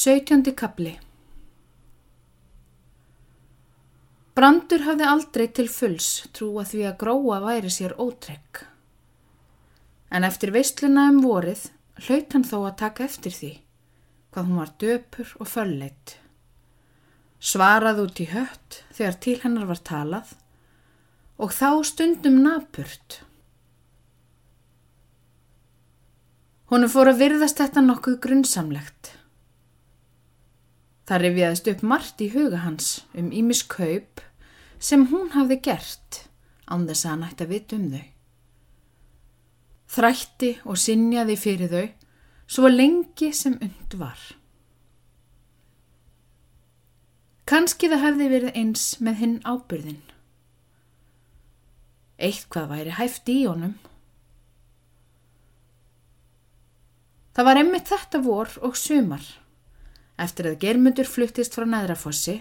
17. kapli Brandur hafði aldrei til fulls trúa því að gróa væri sér ótrygg. En eftir veistluna um vorið hlaut hann þó að taka eftir því, hvað hún var döpur og fölleitt. Svarað út í hött þegar til hennar var talað og þá stundum napurt. Húnu fór að virðast þetta nokkuð grunnsamlegt. Það rifjaðist upp margt í huga hans um Ímis kaup sem hún hafði gert án þess að hann ætti að vita um þau. Þrætti og sinjaði fyrir þau svo lengi sem und var. Kanski það hefði verið eins með hinn ábyrðin. Eitt hvað væri hæft í honum. Það var emmitt þetta vor og sumar eftir að germundur fluttist frá neðrafossi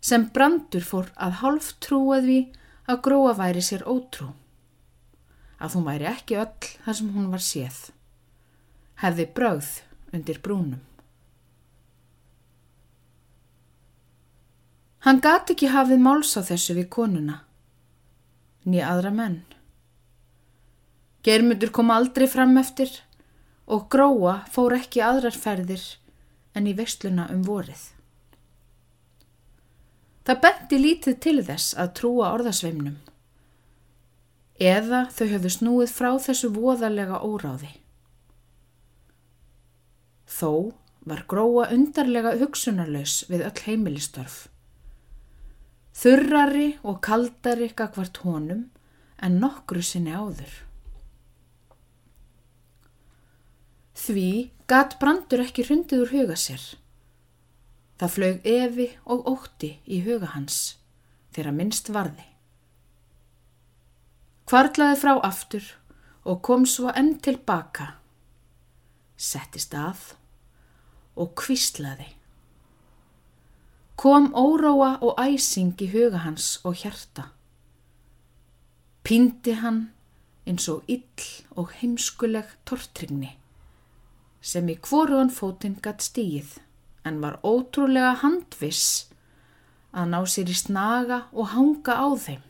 sem brandur fór að hálf trúað við að gróa væri sér ótrú. Að hún væri ekki öll þar sem hún var séð. Hefði brauð undir brúnum. Hann gati ekki hafið máls á þessu við konuna, nýja aðra menn. Germundur kom aldrei fram eftir og gróa fór ekki aðrar ferðir en í vestluna um vorið. Það benti lítið til þess að trúa orðasveimnum. Eða þau höfðu snúið frá þessu voðalega óráði. Þó var gróa undarlega hugsunarlaus við öll heimilistörf. Þurrari og kaldari gagvart honum en nokkru sinni áður. Því gat brandur ekki hrundið úr huga sér. Það flög evi og ótti í huga hans þegar minnst varði. Kvarlaði frá aftur og kom svo enn tilbaka, settist að og kvíslaði. Kom óróa og æsing í huga hans og hjarta. Píndi hann eins og ill og heimskuleg tortrygni sem í kvoruðan fótinn gatt stíð en var ótrúlega handviss að ná sér í snaga og hanga á þeim.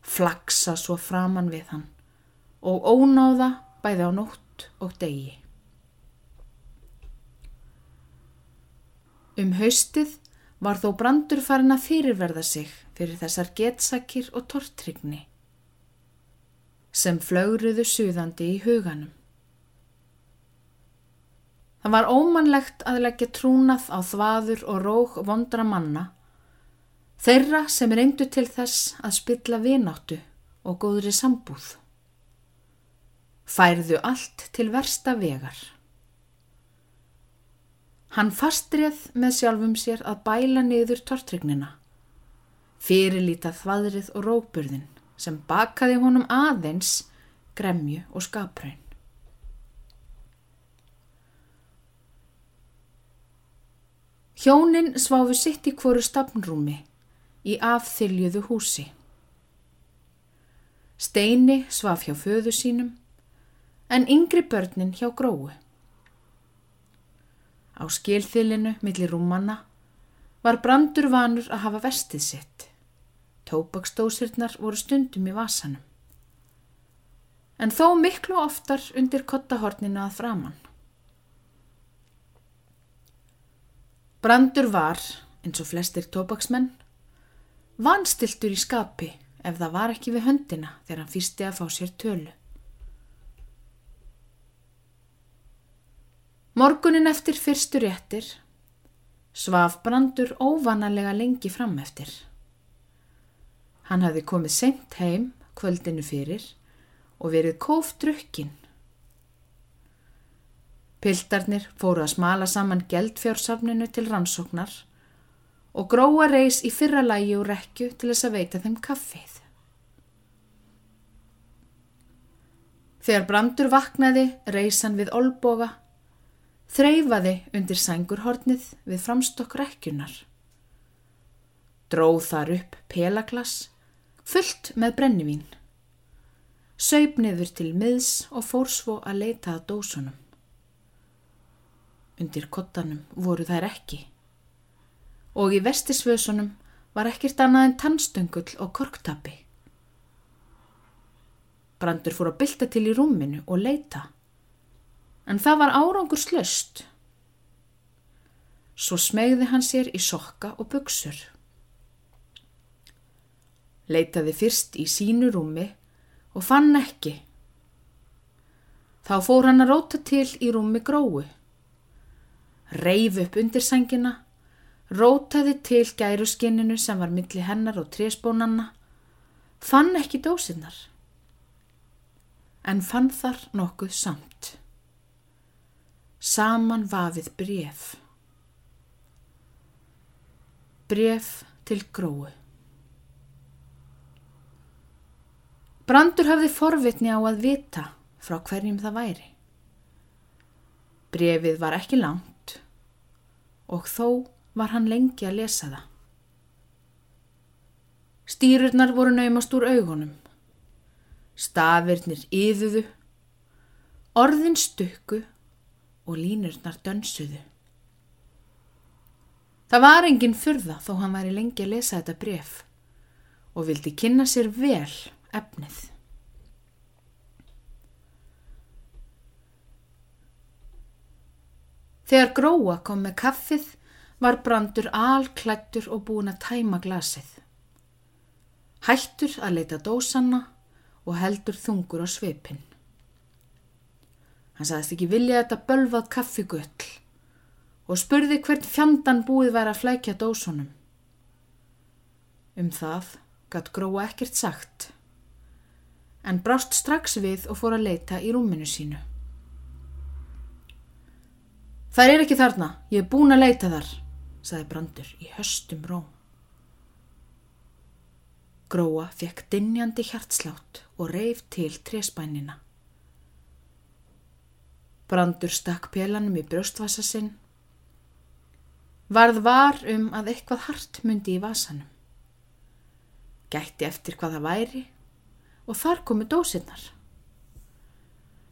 Flaksa svo framann við hann og ónáða bæði á nótt og degi. Um haustið var þó brandur farin að fyrirverða sig fyrir þessar getsakir og tortrygni sem flögruðu suðandi í huganum. Það var ómannlegt að leggja trúnað á þvaður og rók vondra manna, þeirra sem reyndu til þess að spilla vináttu og góðri sambúð. Færðu allt til versta vegar. Hann fastrið með sjálfum sér að bæla niður tortrygnina, fyrirlítað þvaðrið og rókburðin sem bakaði honum aðeins gremju og skapraun. Hjónin sváfu sitt í hvoru stafnrúmi í afþyljuðu húsi. Steini svaf hjá föðu sínum en yngri börnin hjá gróu. Á skilþylinu millir rúmanna var brandur vanur að hafa vestið sitt. Tópakstósirnar voru stundum í vasanum. En þó miklu oftar undir kottahornina að framann. Brandur var, eins og flestir tópaksmenn, vanstiltur í skapi ef það var ekki við höndina þegar hann fýsti að fá sér tölu. Morgunin eftir fyrstu réttir svaf Brandur óvanalega lengi fram eftir. Hann hafði komið sent heim kvöldinu fyrir og verið kófdrukkin Piltarnir fóru að smala saman geldfjársafninu til rannsóknar og gróa reys í fyrra lægi og rekju til þess að veita þeim kaffið. Þegar brandur vaknaði reysan við olboga, þreyfaði undir sængurhornið við framstokk rekjunar. Dróð þar upp pelaglas, fullt með brennivín. Saup niður til miðs og fór svo að leita að dósunum. Undir kottanum voru þær ekki. Og í vestisvösunum var ekkert annað en tannstöngul og korktappi. Brandur fór að bylta til í rúminu og leita. En það var árangur slöst. Svo smegði hann sér í sokka og buksur. Leitaði fyrst í sínu rúmi og fann ekki. Þá fór hann að róta til í rúmi gróu. Reif upp undir sangina, rótaði til gæruskinninu sem var milli hennar og trésbónanna, fann ekki dósinnar, en fann þar nokkuð samt. Saman vafið bref. Bref til gróu. Brandur hafði forvitni á að vita frá hverjum það væri. Brefið var ekki langt og þó var hann lengi að lesa það. Stýrurnar voru naumast úr augunum. Stafirnir yðuðu, orðin stukku og línurnar dönsuðu. Það var enginn fyrða þó hann væri lengi að lesa þetta bref og vildi kynna sér vel efnið. Þegar gróa kom með kaffið var brandur alklættur og búin að tæma glasið. Hættur að leita dósanna og heldur þungur á svipin. Hann sagðist ekki vilja þetta bölvað kaffigull og spurði hvert fjandan búið væri að flækja dósunum. Um það gatt gróa ekkert sagt en brást strax við og fór að leita í rúminu sínu. Það er ekki þarna, ég er búin að leita þar, saði Brandur í höstum róm. Gróa fekk dinjandi hjartslátt og reif til tréspænina. Brandur stakk pélanum í brjóstvasa sinn. Varð var um að eitthvað hart myndi í vasanum. Gætti eftir hvað það væri og þar komu dósinnar.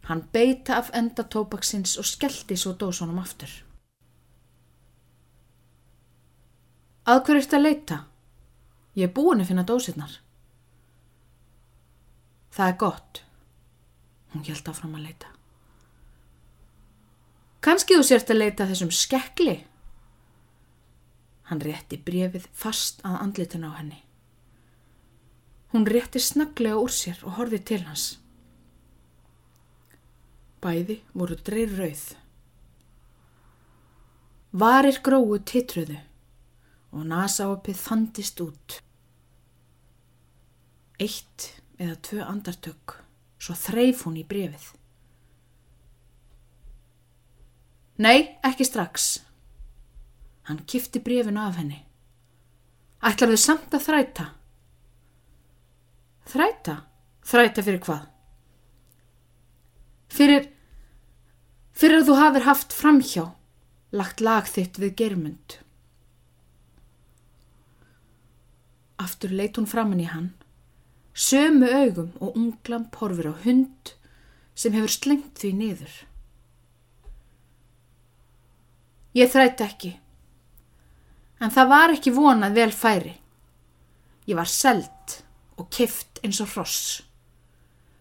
Hann beita af enda tópaksins og skellti svo dósunum aftur. Að hver eftir að leita? Ég er búin að finna dósinnar. Það er gott. Hún held áfram að leita. Kanski þú sért að leita þessum skekli? Hann rétti brefið fast að andlitin á henni. Hún rétti snaglega úr sér og horfið til hans. Bæði voru dreir rauð. Varir gróu titruðu og nasáapið þandist út. Eitt eða tvö andartök, svo þreif hún í brefið. Nei, ekki strax. Hann kifti brefinu af henni. Ætlar þau samt að þræta? Þræta? Þræta fyrir hvað? Fyrir, fyrir að þú hafið haft framhjá, lagt lag þitt við germund. Aftur leit hún framann í hann, sömu augum og unglam porfur á hund sem hefur slengt því niður. Ég þrætti ekki, en það var ekki vonað vel færi. Ég var selt og kift eins og hross.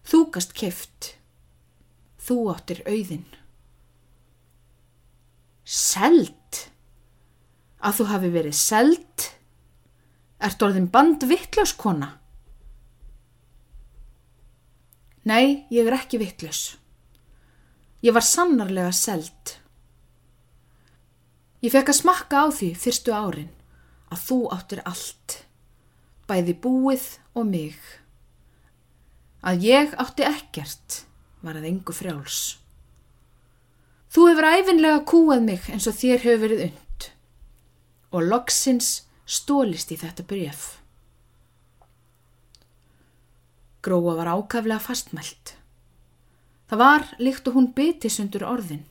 Þú gast kift. Þú áttir auðin. Selt? Að þú hafi verið selt? Ert orðin bandvittlaus kona? Nei, ég er ekki vittlaus. Ég var sannarlega selt. Ég fekk að smakka á því fyrstu árin að þú áttir allt bæði búið og mig. Að ég átti ekkert var að engu frjáls. Þú hefur æfinlega kúað mig eins og þér hefur verið und og loksins stólist í þetta bref. Gróa var ákaflega fastmælt. Það var líkt og hún bytis undur orðin.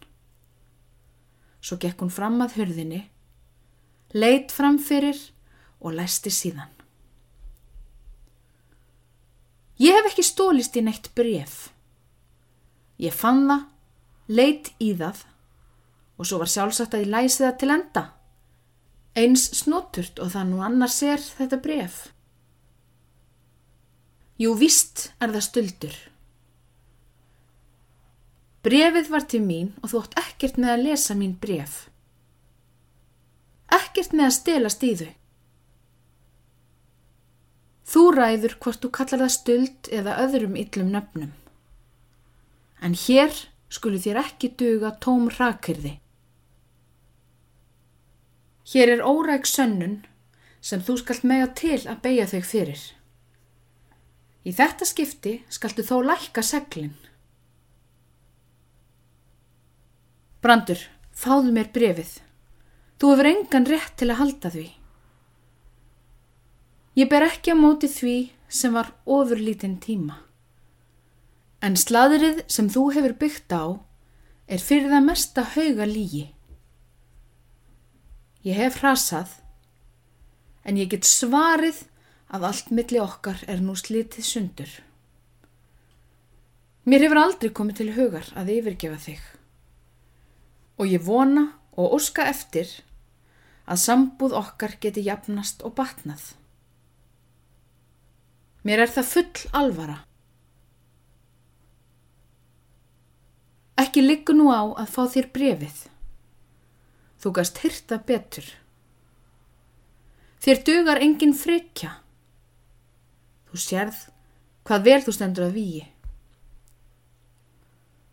Svo gekk hún fram að hörðinni, leitt framfyrir og læsti síðan. Ég hef ekki stólist í neitt bref. Ég fann það, leitt í það og svo var sjálfsagt að ég læsi það til enda. Eins snoturt og það nú annars er þetta bref. Jú, vist er það stöldur. Brefið var til mín og þú átt ekkert með að lesa mín bref. Ekkert með að stelast í þau. Þú ræður hvort þú kallar það stöld eða öðrum yllum nöfnum. En hér skulu þér ekki duga tóm rakirði. Hér er óræk sönnun sem þú skalt mega til að beigja þau fyrir. Í þetta skipti skaltu þó lækka seglinn. Brandur, fáðu mér brefið. Þú hefur engan rétt til að halda því. Ég ber ekki á móti því sem var ofurlítinn tíma. En sladrið sem þú hefur byggt á er fyrir það mesta hauga lígi. Ég hef hrasað, en ég get svarið að allt milli okkar er nú slítið sundur. Mér hefur aldrei komið til hugar að yfirgefa þig. Og ég vona og óska eftir að sambúð okkar geti jafnast og batnað. Mér er það full alvara Ekki liggur nú á að fá þér brefið. Þú gast hyrta betur. Þér dugar engin frikja. Þú sérð hvað vel þú stendur að víi.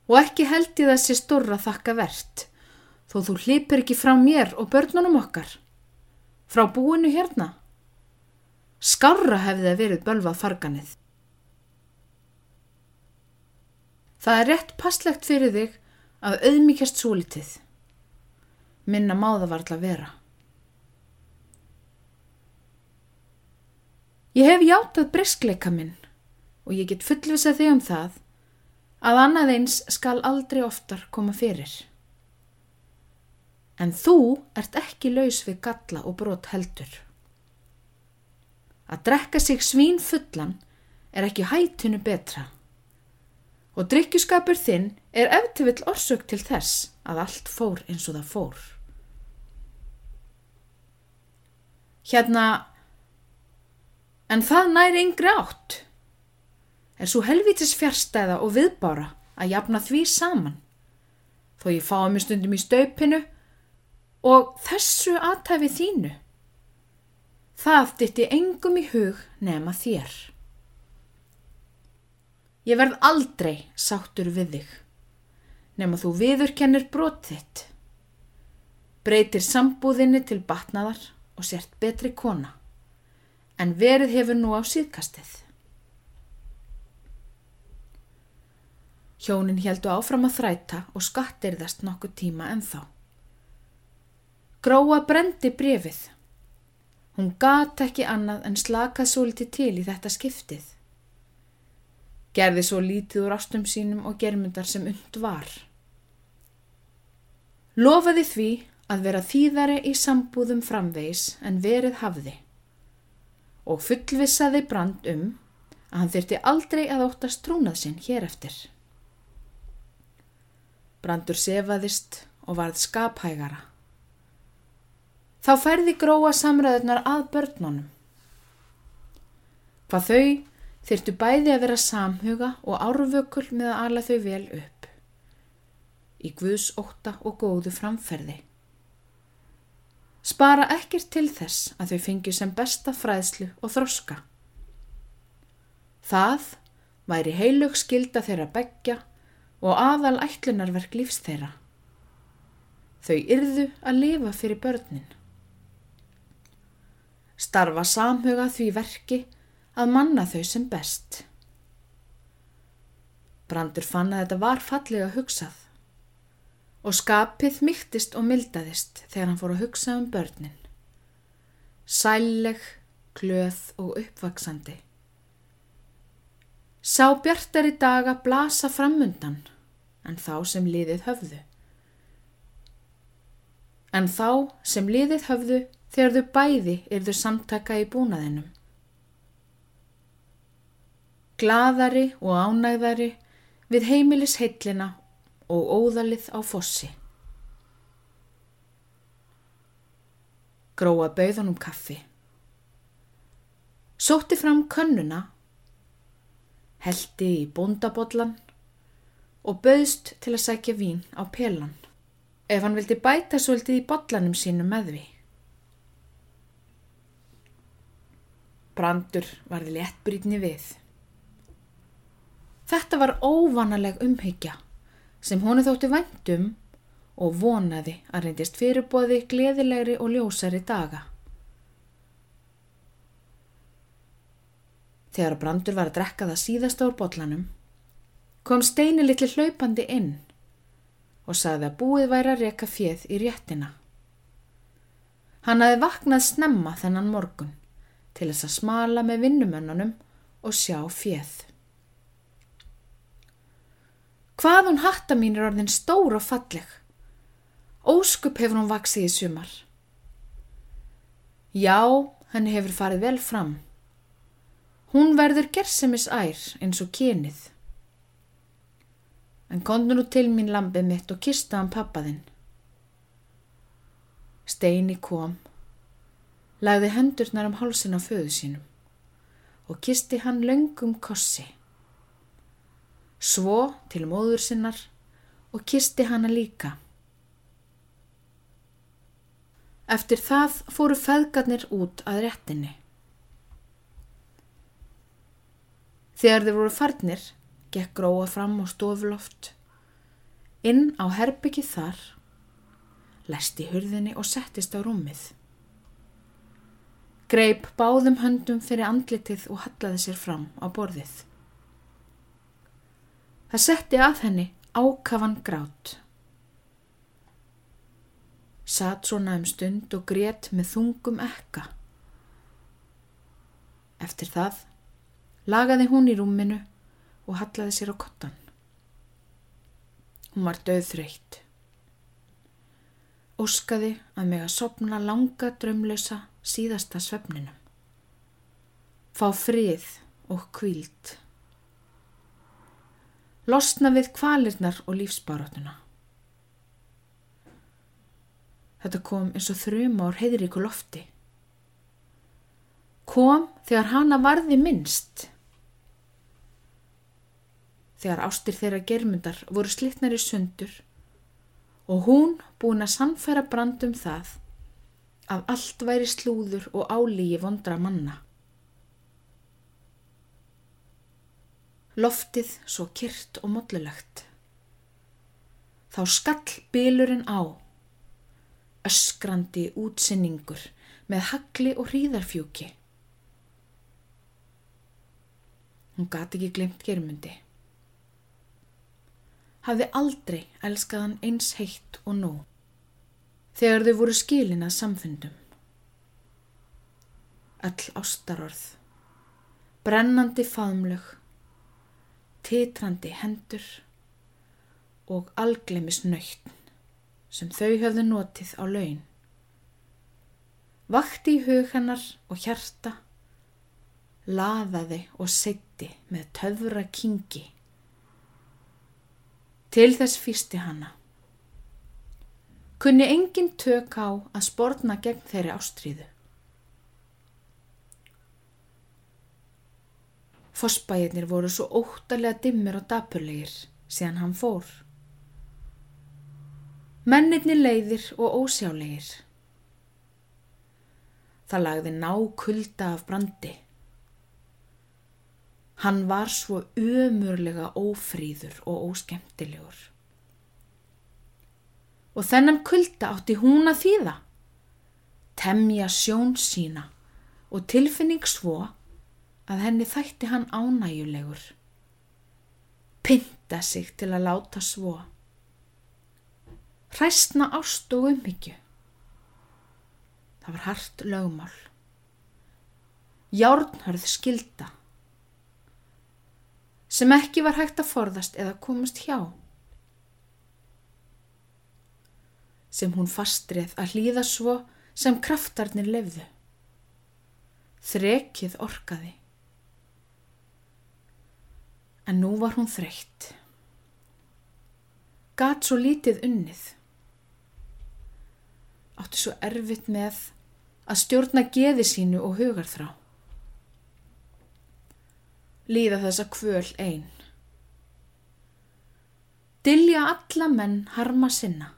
Og ekki held ég þessi stórra þakka verðt, þó þú hlipir ekki frá mér og börnunum okkar. Frá búinu hérna. Skára hefði það verið bölvað farganið. Það er rétt passlegt fyrir þig að auðmíkjast svo litið. Minna má það varðla vera. Ég hef játað briskleika minn og ég get fullvisað þig um það að annað eins skal aldrei oftar koma fyrir. En þú ert ekki laus við galla og brot heldur. Að drekka sig svín fullan er ekki hættinu betra og drikkjuskapur þinn er eftirvill orsök til þess að allt fór eins og það fór. Hérna, en það næri yngri átt, er svo helvitis fjärstæða og viðbára að jafna því saman, þó ég fái mig stundum í staupinu og þessu aðtæfi þínu. Það ditti engum í hug nema þér. Ég verð aldrei sáttur við þig, nema þú viðurkennir brot þitt. Breytir sambúðinni til batnaðar og sért betri kona, en verið hefur nú á síðkastið. Hjónin heldu áfram að þræta og skattirðast nokkuð tíma en þá. Gróa brendi brefið. Hún gata ekki annað en slakað svo litið til í þetta skiptið gerði svo lítið úr ástum sínum og germyndar sem und var. Lofaði því að vera þýðari í sambúðum framvegis en verið hafði og fullvisaði brand um að hann þyrti aldrei að óttast trúnað sinn hér eftir. Brandur sefaðist og varð skaphægara. Þá færði gróa samræðunar að börnunum. Hvað þau þyrtu bæði að vera samhuga og árvökul með að ala þau vel upp. Í Guðs óta og góðu framferði. Spara ekkert til þess að þau fengju sem besta fræðslu og þroska. Það væri heilug skilda þeirra begja og aðal ætlunarverk lífs þeirra. Þau yrðu að lifa fyrir börnin. Starfa samhuga því verki að manna þau sem best. Brandur fann að þetta var fallega hugsað og skapið mygtist og mildaðist þegar hann fór að hugsa um börnin. Sæleg, glöð og uppvaksandi. Sá bjartari daga blasa framundan en þá sem liðið höfðu. En þá sem liðið höfðu þegar þau bæði yrðu samtaka í búnaðinum glaðari og ánægðari við heimilis heillina og óðalið á fossi. Gróa bauðunum kaffi. Sótti fram könnuna, heldi í bóndabodlan og bauðst til að sækja vín á pelan. Ef hann vildi bæta svolítið í bodlanum sínu með því. Brandur varði léttbrítni við. Þetta var óvanaleg umhyggja sem honu þótti væntum og vonaði að reyndist fyrirbóði gleðilegri og ljósari daga. Þegar Brandur var að drekka það síðasta úr botlanum, kom Steini litli hlaupandi inn og saði að búið væri að reka fjöð í réttina. Hann hafi vaknað snemma þennan morgun til þess að smala með vinnumönnunum og sjá fjöð. Hvað hún hatta mín er orðin stór og falleg? Óskup hefur hún vaksið í sumar. Já, henni hefur farið vel fram. Hún verður gersemis ær eins og kynið. En kondur nú til mín lampið mitt og kista hann pappaðinn. Steini kom, lagði hendurnar um hálsin á föðu sínum og kisti hann löngum kossi. Svo til móður sinnar og kisti hanna líka. Eftir það fóru feðgarnir út að réttinni. Þegar þeir voru farnir, gekk gróa fram á stofuloft. Inn á herbyggið þar, lesti hurðinni og settist á rúmið. Greip báðum höndum fyrir andlitið og hallaði sér fram á borðið. Það setti að henni ákafan grát. Satt svona um stund og grét með þungum ekka. Eftir það lagaði hún í rúminu og hallaði sér á kottan. Hún var döðþreytt. Óskaði að mig að sopna langa drömlösa síðasta svefninum. Fá frið og kvíld. Losna við kvalirnar og lífsbaróttuna. Þetta kom eins og þrjum ár heiðríku lofti. Kom þegar hana varði minnst. Þegar ástir þeirra germundar voru slittnar í sundur og hún búin að sannfæra brandum það að allt væri slúður og álígi vondra manna. Loftið svo kyrt og mollulegt. Þá skall bylurinn á öskrandi útsinningur með hagli og hríðarfjúki. Hún gati ekki glemt germundi. Hafði aldrei elskaðan eins heitt og nú, þegar þau voru skilin að samfundum. Öll ástarorð, brennandi faðmlög, titrandi hendur og algleimis nöytn sem þau höfðu notið á laun. Vakti í hug hennar og hjarta, laðaði og setti með töfra kingi. Til þess fýsti hanna. Kunni engin tök á að spórna gegn þeirri ástríðu. Fossbæirnir voru svo óttalega dimmir og dapurlegir síðan hann fór. Mennirni leiðir og ósjálegir. Það lagði ná kulda af brandi. Hann var svo umurlega ófríður og óskemtilegur. Og þennan kulda átti hún að þýða. Temja sjón sína og tilfinning svo að henni þætti hann ánægulegur. Pinta sig til að láta svo hræstna ást og umhyggju. Það var hart lögmál. Járnhörð skilda sem ekki var hægt að forðast eða komast hjá. Sem hún fastrið að hlýða svo sem kraftarnir lefðu. Þrekið orkaði. En nú var hún þreytt. Gat svo lítið unnið átti svo erfitt með að stjórna geði sínu og hugar þrá. Líða þessa kvöl einn. Dilja alla menn harma sinna,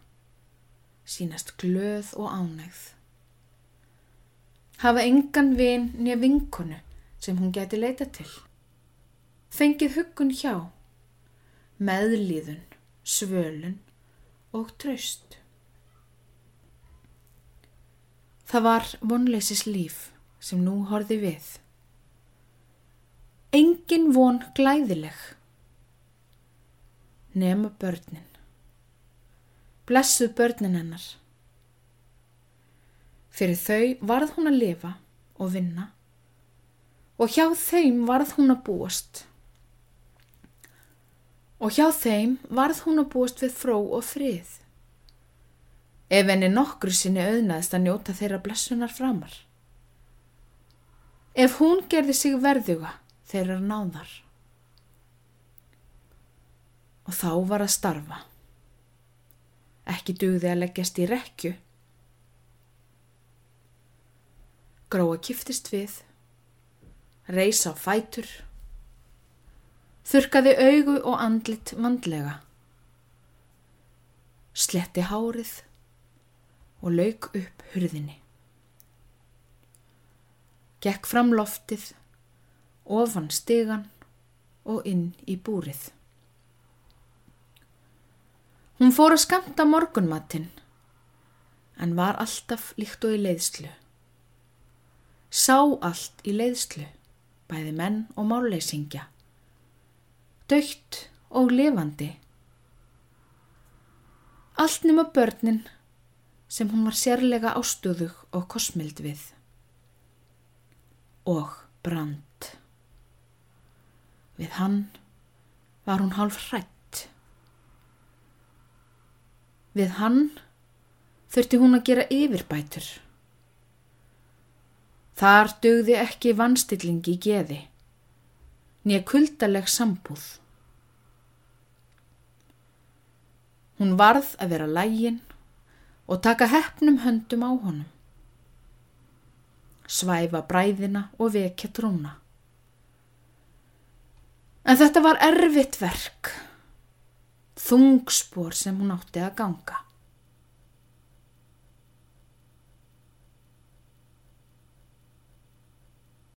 sínast glöð og ánægð. Hafa engan vin nýja vinkonu sem hún geti leita til. Fengið huggun hjá, meðlíðun, svölun og traust. Það var vonleisis líf sem nú horfi við. Engin von glæðileg. Nema börnin. Blessuð börnin hennar. Fyrir þau varð hún að lifa og vinna og hjá þeim varð hún að búast. Og hjá þeim varð hún að búast við fró og frið. Ef henni nokkru sinni auðnaðist að njóta þeirra blessunar framar. Ef hún gerði sig verðuga þeirra náðar. Og þá var að starfa. Ekki dugði að leggjast í rekju. Gróa kiftist við, reysa á fætur, þurkaði augu og andlit vandlega, sletti hárið og lauk upp hurðinni. Gekk fram loftið, ofan stegan og inn í búrið. Hún fór að skamta morgunmatinn, en var alltaf líkt og í leiðslu. Sá allt í leiðslu, bæði menn og máleysingja. Daukt og lifandi. Allt nema börnin sem hún var sérlega ástöðug og kosmild við. Og brand. Við hann var hún hálf hrætt. Við hann þurfti hún að gera yfirbætur. Þar dögði ekki vannstillingi geði, nýja kuldaleg sambúð. Hún varð að vera lægin og taka hefnum höndum á honum. Svæfa bræðina og vekja trúna. En þetta var erfitt verk, þungspor sem hún átti að ganga.